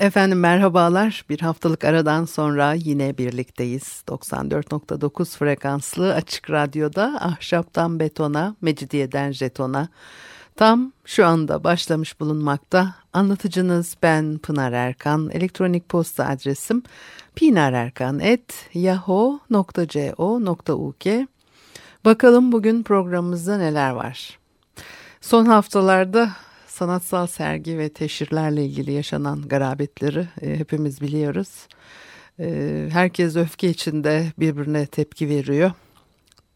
Efendim merhabalar. Bir haftalık aradan sonra yine birlikteyiz. 94.9 frekanslı açık radyoda ahşaptan betona, mecidiyeden jetona. Tam şu anda başlamış bulunmakta. Anlatıcınız ben Pınar Erkan. Elektronik posta adresim pinarerkan.yahoo.co.uk Bakalım bugün programımızda neler var. Son haftalarda sanatsal sergi ve teşhirlerle ilgili yaşanan garabetleri e, hepimiz biliyoruz. E, herkes öfke içinde birbirine tepki veriyor.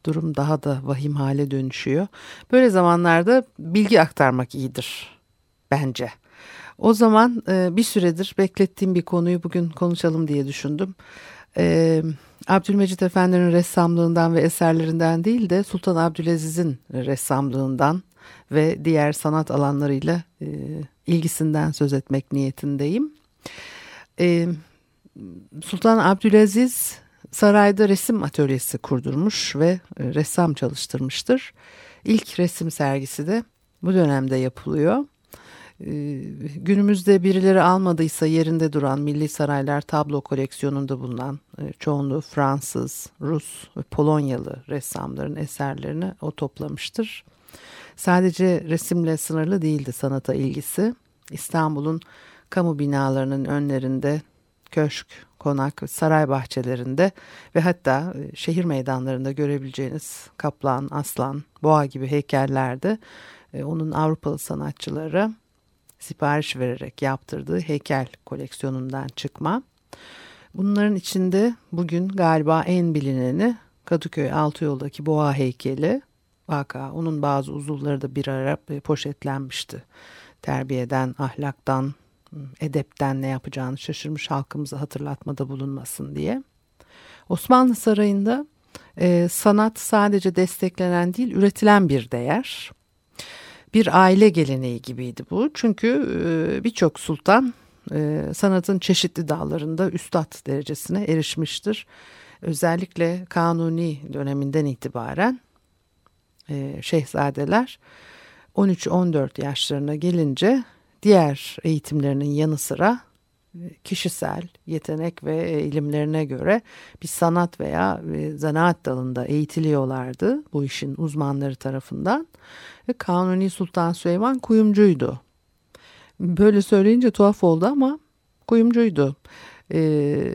Durum daha da vahim hale dönüşüyor. Böyle zamanlarda bilgi aktarmak iyidir bence. O zaman e, bir süredir beklettiğim bir konuyu bugün konuşalım diye düşündüm. E, Abdülmecit Efendi'nin ressamlığından ve eserlerinden değil de Sultan Abdülaziz'in ressamlığından ve diğer sanat alanlarıyla e, ilgisinden söz etmek niyetindeyim. E, Sultan Abdülaziz sarayda resim atölyesi kurdurmuş ve e, ressam çalıştırmıştır. İlk resim sergisi de bu dönemde yapılıyor. Günümüzde birileri almadıysa yerinde duran Milli Saraylar tablo koleksiyonunda bulunan çoğunluğu Fransız, Rus ve Polonyalı ressamların eserlerini o toplamıştır. Sadece resimle sınırlı değildi sanata ilgisi. İstanbul'un kamu binalarının önlerinde köşk, konak, saray bahçelerinde ve hatta e, şehir meydanlarında görebileceğiniz kaplan, aslan, boğa gibi heykellerde onun Avrupalı sanatçıları sipariş vererek yaptırdığı heykel koleksiyonundan çıkma. Bunların içinde bugün galiba en bilineni Kadıköy Altıyol'daki boğa heykeli Vaka onun bazı uzuvları da bir ara e, poşetlenmişti. Terbiyeden, ahlaktan, edepten ne yapacağını şaşırmış halkımıza hatırlatmada bulunmasın diye. Osmanlı Sarayı'nda e, sanat sadece desteklenen değil üretilen bir değer. Bir aile geleneği gibiydi bu. Çünkü e, birçok sultan e, sanatın çeşitli dallarında üstad derecesine erişmiştir. Özellikle kanuni döneminden itibaren e, şehzadeler 13-14 yaşlarına gelince diğer eğitimlerinin yanı sıra e, kişisel yetenek ve ilimlerine göre bir sanat veya zanaat dalında eğitiliyorlardı bu işin uzmanları tarafından. Ve Kanuni Sultan Süleyman kuyumcuydu. Böyle söyleyince tuhaf oldu ama kuyumcuydu. Ee,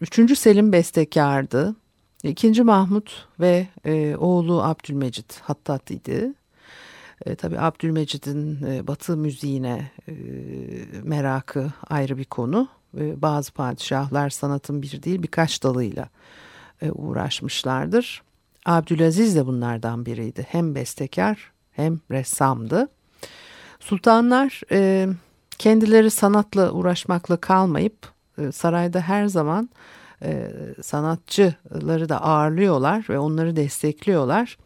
üçüncü Selim bestekardı. İkinci Mahmut ve e, oğlu Abdülmecit Hattat idi. E, tabii Abdülmecid'in e, Batı müziğine e, merakı ayrı bir konu. E, bazı padişahlar sanatın bir değil birkaç dalıyla e, uğraşmışlardır. Abdülaziz de bunlardan biriydi. Hem bestekar hem ressamdı. Sultanlar e, kendileri sanatla uğraşmakla kalmayıp e, sarayda her zaman sanatçıları da ağırlıyorlar ve onları destekliyorlar.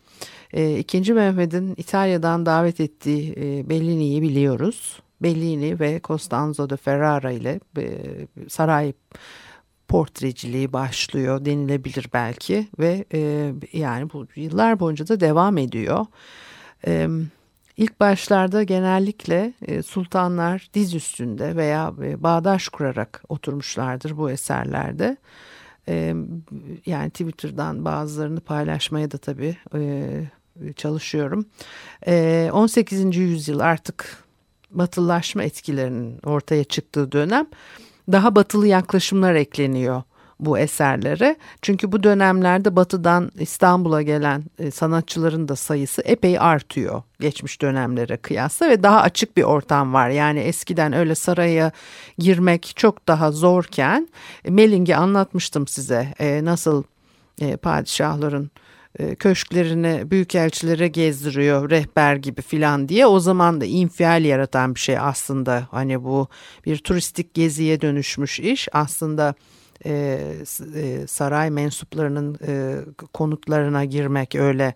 E, İkinci Mehmet'in İtalya'dan davet ettiği e, Bellini'yi biliyoruz. Bellini ve Costanzo de Ferrara ile e, saray portreciliği başlıyor denilebilir belki ve e, yani bu yıllar boyunca da devam ediyor. E, ilk başlarda genellikle e, sultanlar diz üstünde veya e, bağdaş kurarak oturmuşlardır bu eserlerde. E, yani Twitter'dan bazılarını paylaşmaya da tabii çalışıyorum. E, 18. yüzyıl artık batılılaşma etkilerinin ortaya çıktığı dönem daha batılı yaklaşımlar ekleniyor bu eserlere. Çünkü bu dönemlerde batıdan İstanbul'a gelen e, sanatçıların da sayısı epey artıyor geçmiş dönemlere kıyasla ve daha açık bir ortam var. Yani eskiden öyle saraya girmek çok daha zorken e, Melling'i anlatmıştım size e, nasıl padişahların köşklerini büyükelçilere gezdiriyor rehber gibi filan diye o zaman da infial yaratan bir şey aslında hani bu bir turistik geziye dönüşmüş iş aslında e, e, saray mensuplarının e, konutlarına girmek öyle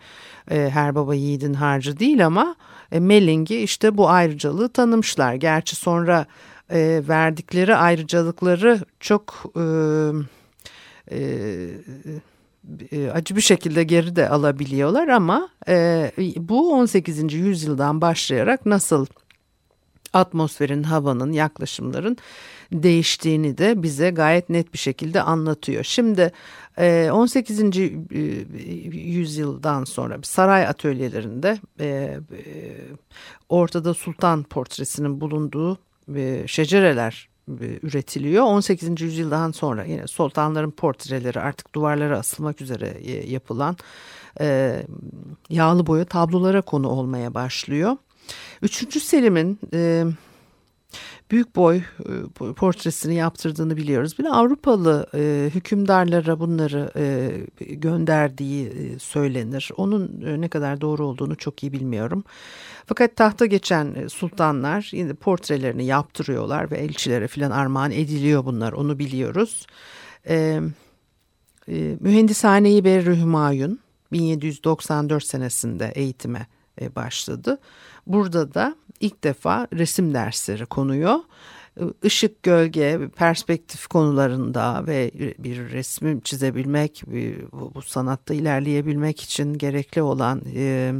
e, her baba yiğidin harcı değil ama e, Melling'i işte bu ayrıcalığı tanımışlar. Gerçi sonra e, verdikleri ayrıcalıkları çok e, e, acı bir şekilde geri de alabiliyorlar ama e, bu 18. yüzyıldan başlayarak nasıl atmosferin, havanın, yaklaşımların değiştiğini de bize gayet net bir şekilde anlatıyor. Şimdi 18. E, yüzyıldan sonra saray atölyelerinde ortada sultan portresinin bulunduğu şecereler üretiliyor. 18. yüzyıldan sonra yine sultanların portreleri artık duvarlara asılmak üzere yapılan yağlı boya tablolara konu olmaya başlıyor. Üçüncü Selim'in e, büyük boy e, portresini yaptırdığını biliyoruz. Bir de Avrupalı e, hükümdarlara bunları e, gönderdiği söylenir. Onun ne kadar doğru olduğunu çok iyi bilmiyorum. Fakat tahta geçen sultanlar yine portrelerini yaptırıyorlar ve elçilere filan armağan ediliyor bunlar onu biliyoruz. E, e, Mühendishaneyi Berri Hümayun 1794 senesinde eğitime başladı. Burada da ilk defa resim dersleri konuyor. Işık, gölge, perspektif konularında ve bir resmi çizebilmek, bu sanatta ilerleyebilmek için gerekli olan e,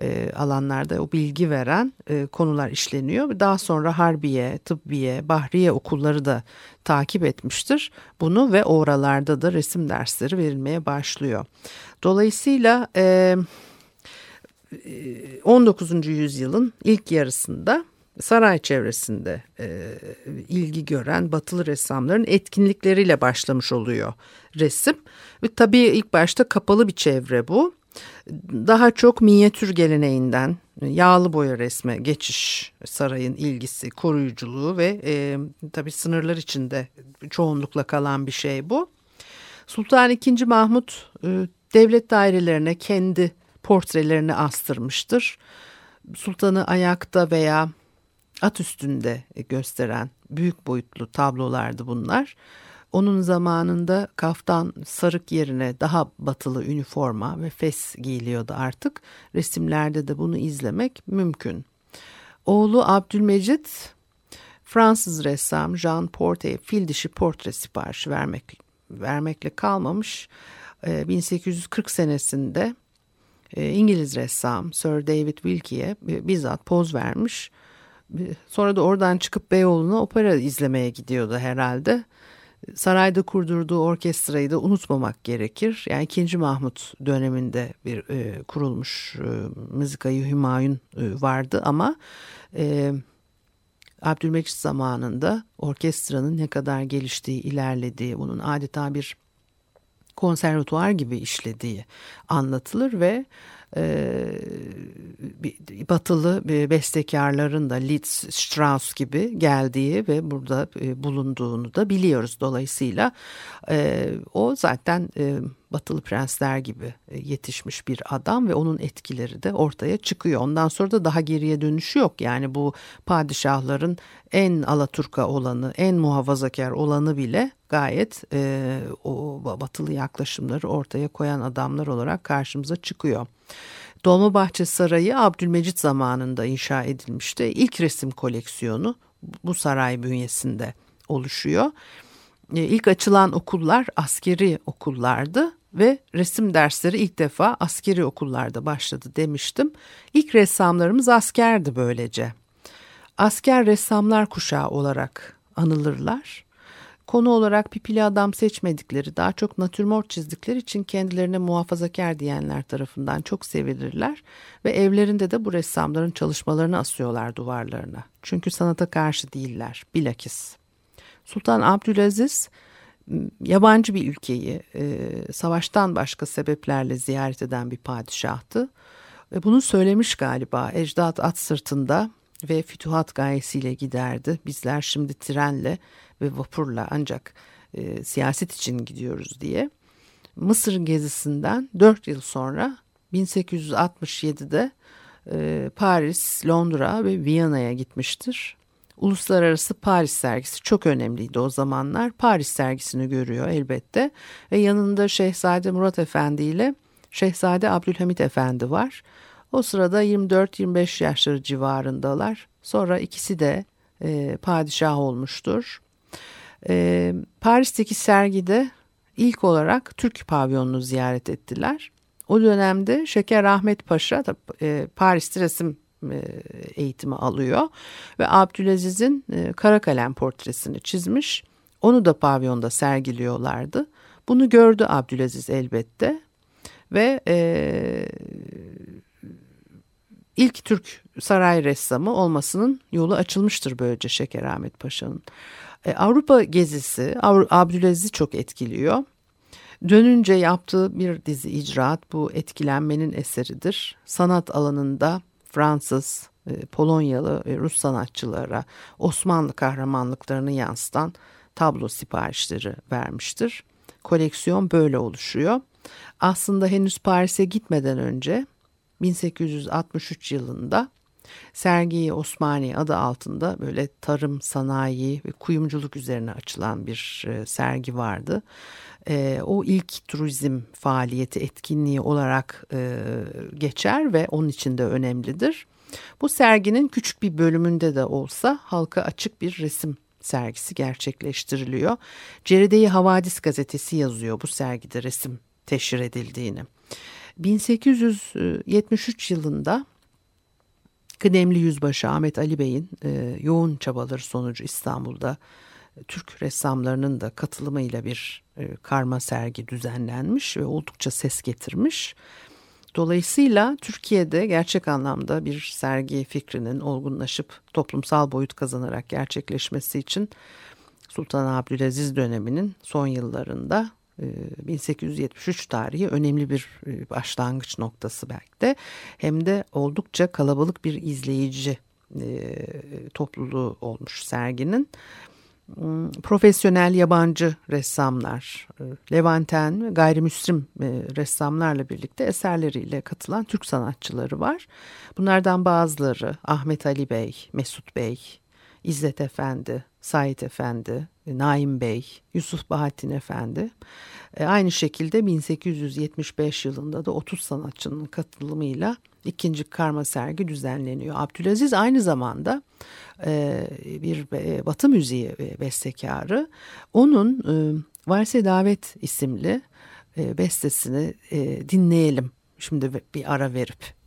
e, alanlarda o bilgi veren e, konular işleniyor. Daha sonra Harbiye, Tıbbiye, Bahriye okulları da takip etmiştir bunu ve oralarda da resim dersleri verilmeye başlıyor. Dolayısıyla... E, 19. yüzyılın ilk yarısında saray çevresinde ilgi gören batılı ressamların etkinlikleriyle başlamış oluyor resim. Ve tabii ilk başta kapalı bir çevre bu. Daha çok minyatür geleneğinden yağlı boya resme geçiş sarayın ilgisi, koruyuculuğu ve e, tabii sınırlar içinde çoğunlukla kalan bir şey bu. Sultan II. Mahmut e, devlet dairelerine kendi portrelerini astırmıştır. Sultanı ayakta veya at üstünde gösteren büyük boyutlu tablolardı bunlar. Onun zamanında kaftan sarık yerine daha batılı üniforma ve fes giyiliyordu artık. Resimlerde de bunu izlemek mümkün. Oğlu Abdülmecit Fransız ressam Jean Porte'ye fil dişi portre siparişi vermek, vermekle kalmamış. 1840 senesinde e, İngiliz ressam Sir David Wilkie'ye e, bizzat poz vermiş. Sonra da oradan çıkıp Beyoğlu'na opera izlemeye gidiyordu herhalde. Sarayda kurdurduğu orkestrayı da unutmamak gerekir. Yani 2. Mahmut döneminde bir e, kurulmuş e, müzikayı Hümayun e, vardı ama e, Abdülmecit zamanında orkestranın ne kadar geliştiği, ilerlediği, bunun adeta bir konservatuar gibi işlediği anlatılır ve e, batılı bestekarların da Liszt, Strauss gibi geldiği ve burada e, bulunduğunu da biliyoruz. Dolayısıyla e, o zaten e, batılı prensler gibi e, yetişmiş bir adam ve onun etkileri de ortaya çıkıyor. Ondan sonra da daha geriye dönüşü yok. Yani bu padişahların en alaturka olanı, en muhafazakar olanı bile gayet e, o batılı yaklaşımları ortaya koyan adamlar olarak karşımıza çıkıyor. Dolmabahçe Sarayı Abdülmecit zamanında inşa edilmişti. İlk resim koleksiyonu bu saray bünyesinde oluşuyor. E, ilk açılan okullar askeri okullardı ve resim dersleri ilk defa askeri okullarda başladı demiştim. İlk ressamlarımız askerdi böylece. Asker ressamlar kuşağı olarak anılırlar. Konu olarak pipili adam seçmedikleri, daha çok natürmort çizdikleri için kendilerine muhafazakar diyenler tarafından çok sevilirler ve evlerinde de bu ressamların çalışmalarını asıyorlar duvarlarına. Çünkü sanata karşı değiller, bilakis. Sultan Abdülaziz yabancı bir ülkeyi e, savaştan başka sebeplerle ziyaret eden bir padişahtı. Ve bunu söylemiş galiba ecdat at sırtında ve fütuhat gayesiyle giderdi. Bizler şimdi trenle ve vapurla ancak e, siyaset için gidiyoruz diye. Mısır gezisinden 4 yıl sonra 1867'de e, Paris, Londra ve Viyana'ya gitmiştir. Uluslararası Paris sergisi çok önemliydi o zamanlar. Paris sergisini görüyor elbette ve yanında Şehzade Murat Efendi ile Şehzade Abdülhamit Efendi var. O sırada 24-25 yaşları civarındalar. Sonra ikisi de e, padişah olmuştur. E, Paris'teki sergide ilk olarak Türk pavyonunu ziyaret ettiler. O dönemde Şeker Ahmet Paşa e, Paris'te resim eğitimi alıyor ve Abdülaziz'in e, kara kalem portresini çizmiş. Onu da pavyonda sergiliyorlardı. Bunu gördü Abdülaziz elbette ve e, ilk Türk saray ressamı olmasının yolu açılmıştır böylece Şeker Ahmet Paşa'nın. E, Avrupa gezisi Abdülaziz'i çok etkiliyor. Dönünce yaptığı bir dizi icraat bu etkilenmenin eseridir. Sanat alanında Fransız, e, Polonyalı Rus sanatçılara Osmanlı kahramanlıklarını yansıtan tablo siparişleri vermiştir. Koleksiyon böyle oluşuyor. Aslında henüz Paris'e gitmeden önce 1863 yılında Sergi Osmani adı altında böyle tarım, sanayi ve kuyumculuk üzerine açılan bir e, sergi vardı. E, o ilk turizm faaliyeti etkinliği olarak e, geçer ve onun için de önemlidir. Bu serginin küçük bir bölümünde de olsa halka açık bir resim sergisi gerçekleştiriliyor. Ceride-i Havadis gazetesi yazıyor bu sergide resim teşhir edildiğini. 1873 yılında kıdemli yüzbaşı Ahmet Ali Bey'in e, yoğun çabaları sonucu İstanbul'da Türk ressamlarının da katılımıyla bir e, karma sergi düzenlenmiş ve oldukça ses getirmiş. Dolayısıyla Türkiye'de gerçek anlamda bir sergi fikrinin olgunlaşıp toplumsal boyut kazanarak gerçekleşmesi için Sultan Abdülaziz döneminin son yıllarında 1873 tarihi önemli bir başlangıç noktası belki de hem de oldukça kalabalık bir izleyici topluluğu olmuş serginin. Hmm, profesyonel yabancı ressamlar, Levanten ve gayrimüslim ressamlarla birlikte eserleriyle katılan Türk sanatçıları var. Bunlardan bazıları Ahmet Ali Bey, Mesut Bey, İzzet Efendi, Sait Efendi, Naim Bey, Yusuf Bahattin Efendi. E, aynı şekilde 1875 yılında da 30 sanatçının katılımıyla ikinci karma sergi düzenleniyor. Abdülaziz aynı zamanda e, bir Batı müziği bestekarı. Onun e, Varse Davet isimli bestesini dinleyelim. Şimdi bir ara verip.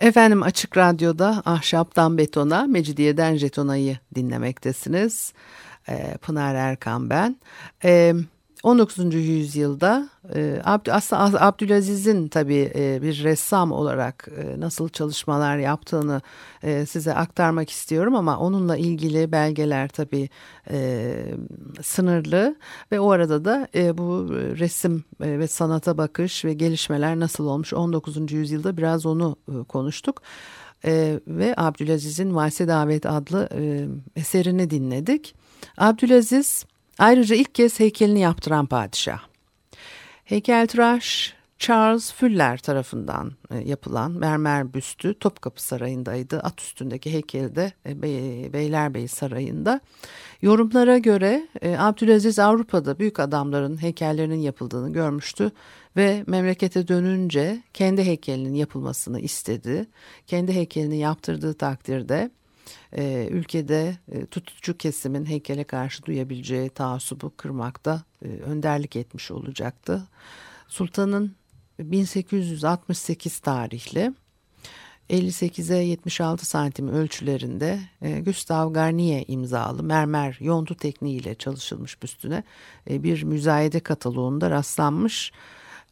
Efendim Açık Radyo'da Ahşaptan Betona, Mecidiyeden Jetona'yı dinlemektesiniz. Ee, Pınar Erkan ben. Ee, 19. yüzyılda e, aslında Abdülaziz'in tabii e, bir ressam olarak e, nasıl çalışmalar yaptığını size aktarmak istiyorum ama onunla ilgili belgeler tabii sınırlı ve o arada da bu resim ve sanata bakış ve gelişmeler nasıl olmuş 19. yüzyılda biraz onu konuştuk. ve Abdülaziz'in Valse Davet adlı eserini dinledik. Abdülaziz Ayrıca ilk kez heykelini yaptıran padişah. Heykeltıraş Charles Fuller tarafından e, yapılan mermer büstü Topkapı Sarayı'ndaydı. At üstündeki heykeli de e, Beylerbeyi Sarayı'nda. Yorumlara göre e, Abdülaziz Avrupa'da büyük adamların heykellerinin yapıldığını görmüştü ve memlekete dönünce kendi heykelinin yapılmasını istedi. Kendi heykelini yaptırdığı takdirde e, ülkede e, tutucu kesimin heykele karşı duyabileceği taassubu kırmakta e, önderlik etmiş olacaktı. Sultanın 1868 tarihli 58'e 76 santim ölçülerinde e, Gustave Garnier imzalı mermer yontu tekniğiyle çalışılmış büstüne e, bir müzayede kataloğunda rastlanmış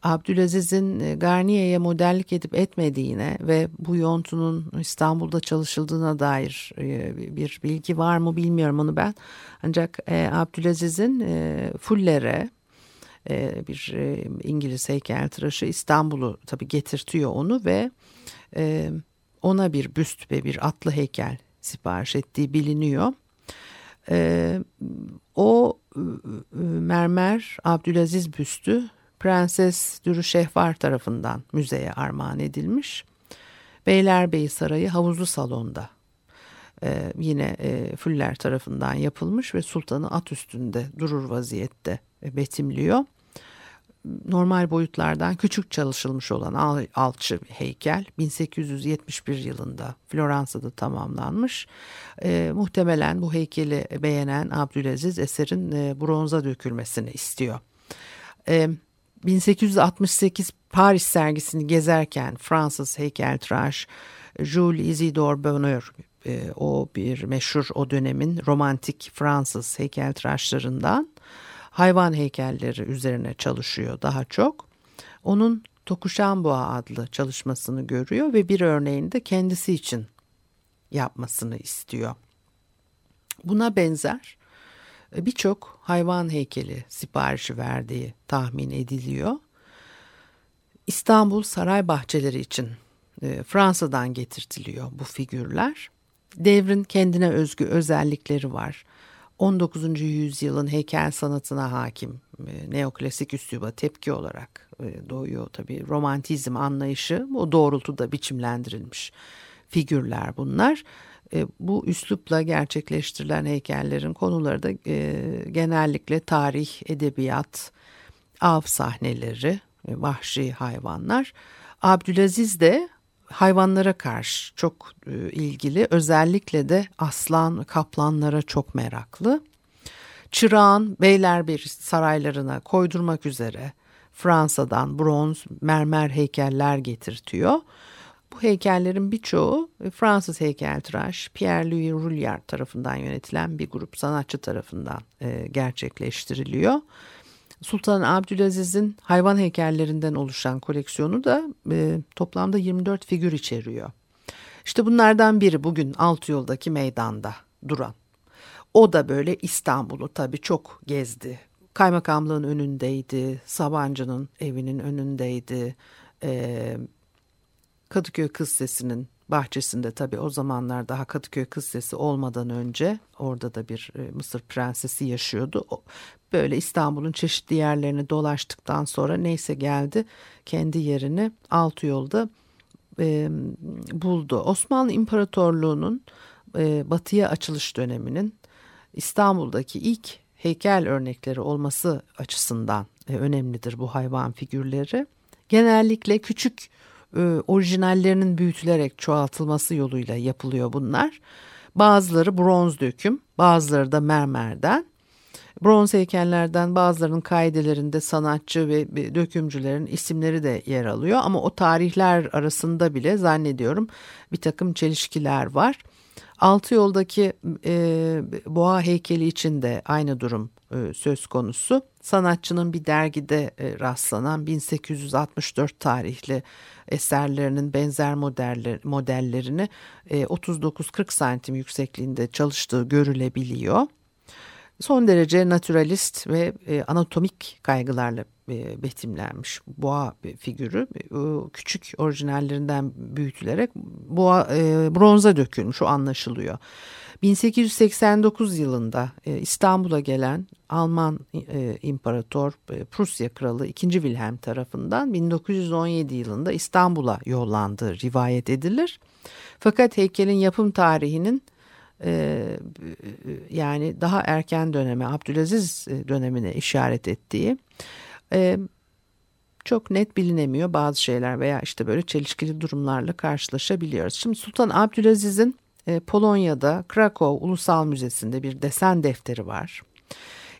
Abdülaziz'in e, Garnier'e modellik edip etmediğine ve bu yontunun İstanbul'da çalışıldığına dair e, bir bilgi var mı bilmiyorum onu ben. Ancak e, Abdülaziz'in Fuller'e bir İngiliz heykeltıraşı İstanbul'u tabi getirtiyor onu ve ona bir büst ve bir atlı heykel sipariş ettiği biliniyor. o mermer Abdülaziz büstü Prenses Dürüşehvar tarafından müzeye armağan edilmiş. Beylerbeyi Sarayı havuzlu salonda ee, yine e, Füller tarafından yapılmış ve sultanı at üstünde durur vaziyette e, betimliyor. Normal boyutlardan küçük çalışılmış olan al, alçı heykel 1871 yılında Floransa'da tamamlanmış. E, muhtemelen bu heykeli beğenen Abdülaziz eserin e, bronza dökülmesini istiyor. E, 1868 Paris sergisini gezerken Fransız heykeltıraş Jules Isidore Bonheur e, o bir meşhur o dönemin romantik Fransız heykeltıraşlarından hayvan heykelleri üzerine çalışıyor daha çok. Onun Tokuşanboğa adlı çalışmasını görüyor ve bir örneğini de kendisi için yapmasını istiyor. Buna benzer birçok hayvan heykeli siparişi verdiği tahmin ediliyor. İstanbul saray bahçeleri için e, Fransa'dan getirtiliyor bu figürler. Devrin kendine özgü özellikleri var. 19. yüzyılın heykel sanatına hakim e, neoklasik üsluba tepki olarak doğuyor tabii romantizm anlayışı o doğrultuda biçimlendirilmiş figürler bunlar. E, bu üslupla gerçekleştirilen heykellerin konuları da e, genellikle tarih, edebiyat, av sahneleri, e, vahşi hayvanlar. Abdülaziz de hayvanlara karşı çok e, ilgili özellikle de aslan, kaplanlara çok meraklı. Çırağan Beylerbeyi saraylarına koydurmak üzere Fransa'dan bronz mermer heykeller getirtiyor. Bu heykellerin birçoğu e, Fransız heykeltıraş Pierre-Louis Rouillard tarafından yönetilen bir grup sanatçı tarafından e, gerçekleştiriliyor. Sultan Abdülaziz'in hayvan heykellerinden oluşan koleksiyonu da e, toplamda 24 figür içeriyor. İşte bunlardan biri bugün alt yoldaki meydanda duran. O da böyle İstanbul'u tabii çok gezdi. Kaymakamlığın önündeydi, Sabancı'nın evinin önündeydi. E, Kadıköy Kız Sesi'nin bahçesinde tabii o zamanlar daha Kadıköy Kız Sesi olmadan önce orada da bir e, Mısır prensesi yaşıyordu. Böyle İstanbul'un çeşitli yerlerini dolaştıktan sonra neyse geldi kendi yerini altı yolda e, buldu. Osmanlı İmparatorluğu'nun e, batıya açılış döneminin İstanbul'daki ilk heykel örnekleri olması açısından e, önemlidir bu hayvan figürleri. Genellikle küçük e, orijinallerinin büyütülerek çoğaltılması yoluyla yapılıyor bunlar. Bazıları bronz döküm, bazıları da mermerden. Bronz heykellerden bazılarının kaidelerinde sanatçı ve dökümcülerin isimleri de yer alıyor ama o tarihler arasında bile zannediyorum bir takım çelişkiler var. Altı yoldaki e, boğa heykeli için de aynı durum e, söz konusu. Sanatçının bir dergide e, rastlanan 1864 tarihli eserlerinin benzer modeller, modellerini e, 39-40 santim yüksekliğinde çalıştığı görülebiliyor. Son derece naturalist ve e, anatomik kaygılarla e, betimlenmiş boğa figürü e, küçük orijinallerinden büyütülerek boğa bronza dökülmüş o anlaşılıyor. 1889 yılında İstanbul'a gelen Alman e, İmparator e, Prusya Kralı 2. Wilhelm tarafından 1917 yılında İstanbul'a yollandığı rivayet edilir. Fakat heykelin yapım tarihinin e, yani daha erken döneme Abdülaziz dönemine işaret ettiği e, çok net bilinemiyor bazı şeyler veya işte böyle çelişkili durumlarla karşılaşabiliyoruz. Şimdi Sultan Abdülaziz'in e, Polonya'da Krakow Ulusal Müzesi'nde bir desen defteri var.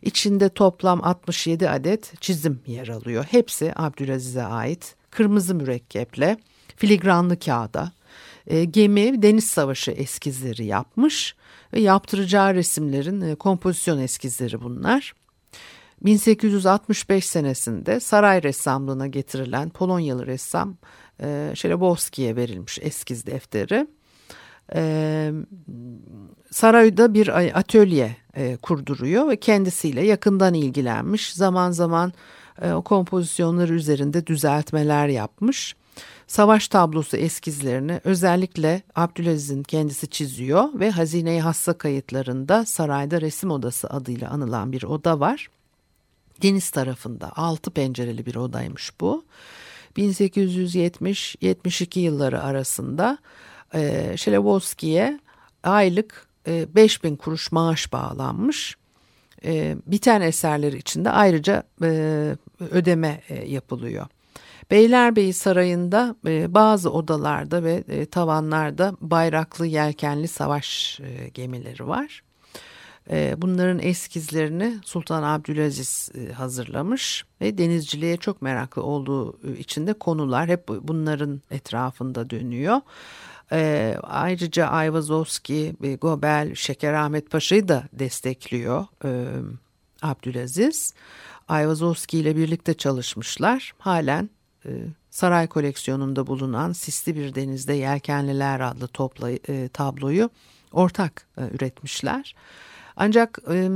İçinde toplam 67 adet çizim yer alıyor. Hepsi Abdülaziz'e ait. Kırmızı mürekkeple, filigranlı kağıda, e, gemi deniz savaşı eskizleri yapmış ve yaptıracağı resimlerin e, kompozisyon eskizleri bunlar. 1865 senesinde saray ressamlığına getirilen Polonyalı ressam e, Şelebowski'ye verilmiş eskiz defteri. E, sarayda bir atölye e, kurduruyor ve kendisiyle yakından ilgilenmiş. Zaman zaman o kompozisyonları üzerinde düzeltmeler yapmış. Savaş tablosu eskizlerini özellikle Abdülaziz'in kendisi çiziyor ve Hazine-i Hassa kayıtlarında sarayda resim odası adıyla anılan bir oda var. Deniz tarafında altı pencereli bir odaymış bu. 1870-72 yılları arasında e, Şelebowski'ye aylık e, 5000 kuruş maaş bağlanmış. E, biten eserleri içinde ayrıca e, ödeme e, yapılıyor. Beylerbeyi Sarayı'nda e, bazı odalarda ve e, tavanlarda bayraklı yelkenli savaş e, gemileri var. E, bunların eskizlerini Sultan Abdülaziz e, hazırlamış ve denizciliğe çok meraklı olduğu e, için de konular hep bunların etrafında dönüyor. E, ayrıca Ayvazovski, Gobel, Şeker Ahmet Paşa'yı da destekliyor e, Abdülaziz. Ayvazovski ile birlikte çalışmışlar. Halen saray koleksiyonunda bulunan Sisli Bir Denizde Yelkenliler adlı topla, e, tabloyu ortak e, üretmişler. Ancak e,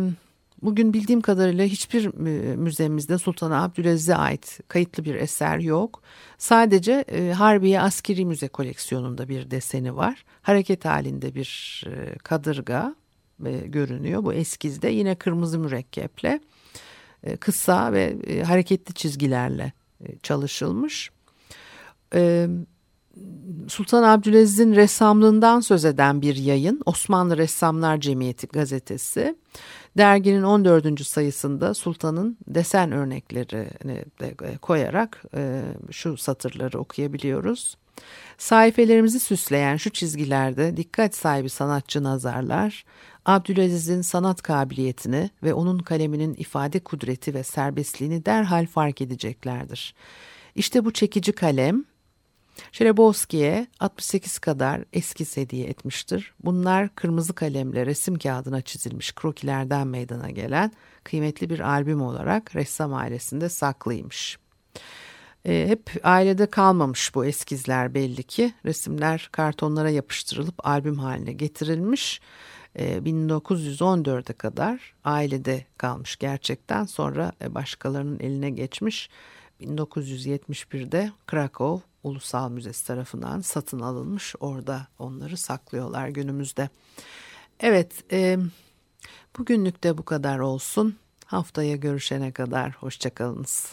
bugün bildiğim kadarıyla hiçbir e, müzemizde Sultan Abdülaziz'e ait kayıtlı bir eser yok. Sadece e, Harbiye Askeri Müze koleksiyonunda bir deseni var. Hareket halinde bir e, kadırga e, görünüyor bu eskizde. Yine kırmızı mürekkeple e, kısa ve e, hareketli çizgilerle e, çalışılmış. E, Sultan Abdülaziz'in ressamlığından söz eden bir yayın Osmanlı Ressamlar Cemiyeti gazetesi. Derginin 14. sayısında Sultan'ın desen örneklerini de e, koyarak şu satırları okuyabiliyoruz. Sayfelerimizi süsleyen şu çizgilerde dikkat sahibi sanatçı nazarlar, Abdülaziz'in sanat kabiliyetini ve onun kaleminin ifade kudreti ve serbestliğini derhal fark edeceklerdir. İşte bu çekici kalem Şerebowski'ye 68 kadar eskiz hediye etmiştir. Bunlar kırmızı kalemle resim kağıdına çizilmiş krokilerden meydana gelen kıymetli bir albüm olarak ressam ailesinde saklıymış. E, hep ailede kalmamış bu eskizler belli ki. Resimler kartonlara yapıştırılıp albüm haline getirilmiş. 1914'e kadar ailede kalmış gerçekten sonra e, başkalarının eline geçmiş 1971'de Krakow Ulusal Müzesi tarafından satın alınmış orada onları saklıyorlar günümüzde. Evet e, bugünlük de bu kadar olsun haftaya görüşene kadar hoşçakalınız.